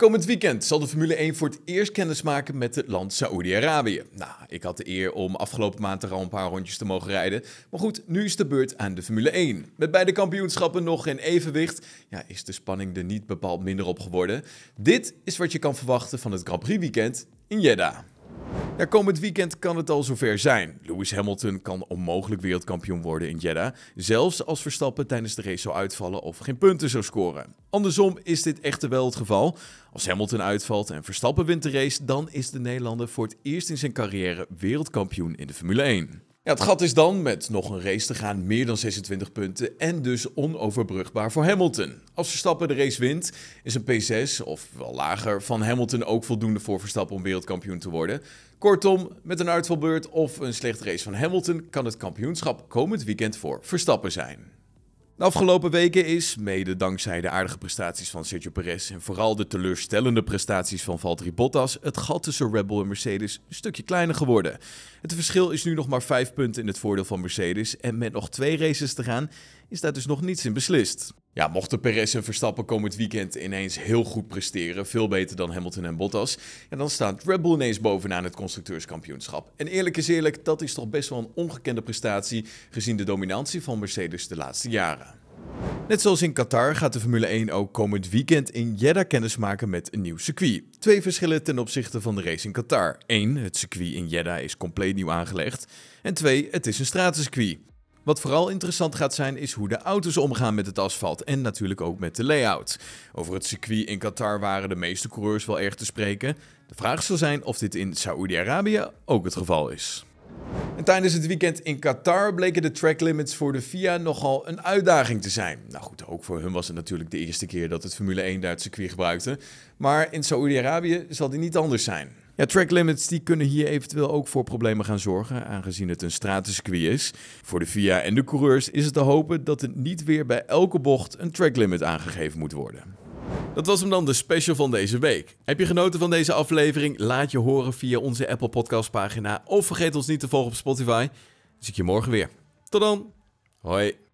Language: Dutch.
Komend weekend zal de Formule 1 voor het eerst kennis maken met het land Saoedi-Arabië. Nou, ik had de eer om afgelopen maand er al een paar rondjes te mogen rijden. Maar goed, nu is de beurt aan de Formule 1. Met beide kampioenschappen nog in evenwicht, ja, is de spanning er niet bepaald minder op geworden. Dit is wat je kan verwachten van het Grand Prix weekend in Jeddah. Ja, komend weekend kan het al zover zijn. Lewis Hamilton kan onmogelijk wereldkampioen worden in Jeddah, zelfs als Verstappen tijdens de race zou uitvallen of geen punten zou scoren. Andersom is dit echter wel het geval. Als Hamilton uitvalt en Verstappen wint de race, dan is de Nederlander voor het eerst in zijn carrière wereldkampioen in de Formule 1. Ja, het gat is dan, met nog een race te gaan, meer dan 26 punten en dus onoverbrugbaar voor Hamilton. Als Verstappen de race wint, is een P6 of wel lager van Hamilton ook voldoende voor Verstappen om wereldkampioen te worden. Kortom, met een uitvalbeurt of een slechte race van Hamilton kan het kampioenschap komend weekend voor Verstappen zijn. De afgelopen weken is, mede dankzij de aardige prestaties van Sergio Perez en vooral de teleurstellende prestaties van Valtteri Bottas, het gat tussen Red Bull en Mercedes een stukje kleiner geworden. Het verschil is nu nog maar 5 punten in het voordeel van Mercedes en met nog twee races te gaan is daar dus nog niets in beslist. Ja, mochten Perez en Verstappen komend weekend ineens heel goed presteren, veel beter dan Hamilton en Bottas, ja, dan staat Red Bull ineens bovenaan het constructeurskampioenschap. En eerlijk is eerlijk, dat is toch best wel een ongekende prestatie gezien de dominantie van Mercedes de laatste jaren. Net zoals in Qatar gaat de Formule 1 ook komend weekend in Jeddah kennis maken met een nieuw circuit. Twee verschillen ten opzichte van de race in Qatar. Eén, het circuit in Jeddah is compleet nieuw aangelegd. En twee, het is een stratencircuit. Wat vooral interessant gaat zijn is hoe de auto's omgaan met het asfalt en natuurlijk ook met de layout. Over het circuit in Qatar waren de meeste coureurs wel erg te spreken. De vraag zal zijn of dit in Saoedi-Arabië ook het geval is. En tijdens het weekend in Qatar bleken de track limits voor de FIA nogal een uitdaging te zijn. Nou goed, ook voor hun was het natuurlijk de eerste keer dat het Formule 1 daar het circuit gebruikte. Maar in Saoedi-Arabië zal die niet anders zijn. Ja, track limits die kunnen hier eventueel ook voor problemen gaan zorgen, aangezien het een stratencircuit is. Voor de FIA en de coureurs is het te hopen dat het niet weer bij elke bocht een track limit aangegeven moet worden. Dat was hem dan, de special van deze week. Heb je genoten van deze aflevering? Laat je horen via onze Apple Podcast pagina of vergeet ons niet te volgen op Spotify. Zie ik je morgen weer. Tot dan. Hoi.